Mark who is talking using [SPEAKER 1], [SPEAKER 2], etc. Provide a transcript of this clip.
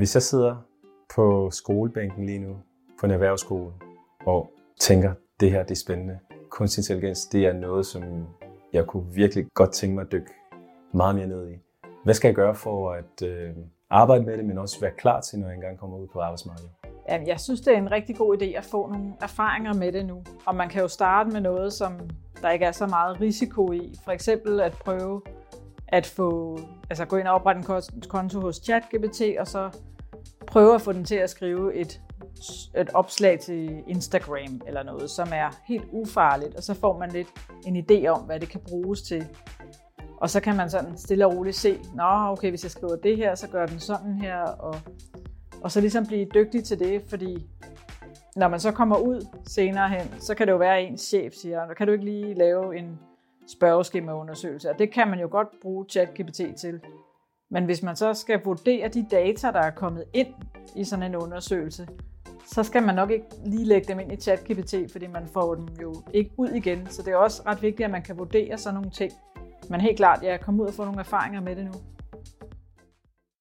[SPEAKER 1] Hvis jeg sidder på skolebænken lige nu, på en erhvervsskole, og tænker, det her det er spændende. Kunstig intelligens, det er noget, som jeg kunne virkelig godt tænke mig at dykke meget mere ned i. Hvad skal jeg gøre for at øh, arbejde med det, men også være klar til, når jeg engang kommer ud på arbejdsmarkedet?
[SPEAKER 2] Jeg synes, det er en rigtig god idé at få nogle erfaringer med det nu. Og man kan jo starte med noget, som der ikke er så meget risiko i. For eksempel at prøve at få, altså gå ind og oprette en konto hos ChatGPT, og så prøve at få den til at skrive et, et opslag til Instagram eller noget, som er helt ufarligt, og så får man lidt en idé om, hvad det kan bruges til. Og så kan man sådan stille og roligt se, nå okay, hvis jeg skriver det her, så gør den sådan her, og, og så ligesom blive dygtig til det, fordi når man så kommer ud senere hen, så kan det jo være, at ens chef siger, kan du ikke lige lave en spørgeskemaundersøgelse, og det kan man jo godt bruge ChatGPT til. Men hvis man så skal vurdere de data, der er kommet ind i sådan en undersøgelse, så skal man nok ikke lige lægge dem ind i ChatGPT, fordi man får dem jo ikke ud igen. Så det er også ret vigtigt, at man kan vurdere sådan nogle ting. Men helt klart, jeg er kommet ud og få nogle erfaringer med det nu.